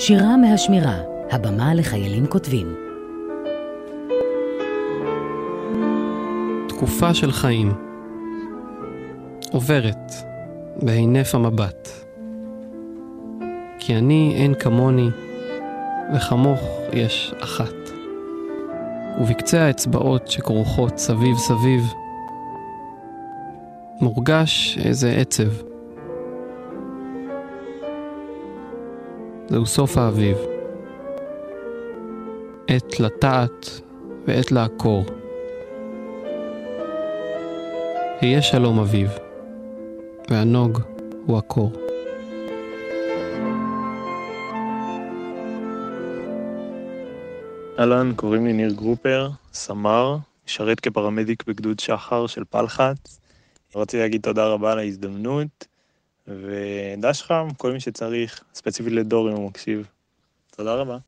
שירה מהשמירה, הבמה לחיילים כותבים. תקופה של חיים עוברת בהינף המבט. כי אני אין כמוני, וכמוך יש אחת. ובקצה האצבעות שכרוכות סביב סביב, מורגש איזה עצב. זהו סוף האביב. עת לטעת ועת לעקור. היה שלום אביב, והנוג הוא הקור. אהלן, קוראים לי ניר גרופר, סמ"ר, משרת כפרמדיק בגדוד שחר של פלחץ. רציתי להגיד תודה רבה על ההזדמנות, ודש חם, כל מי שצריך, ספציפית לדור אם הוא מקשיב. תודה רבה.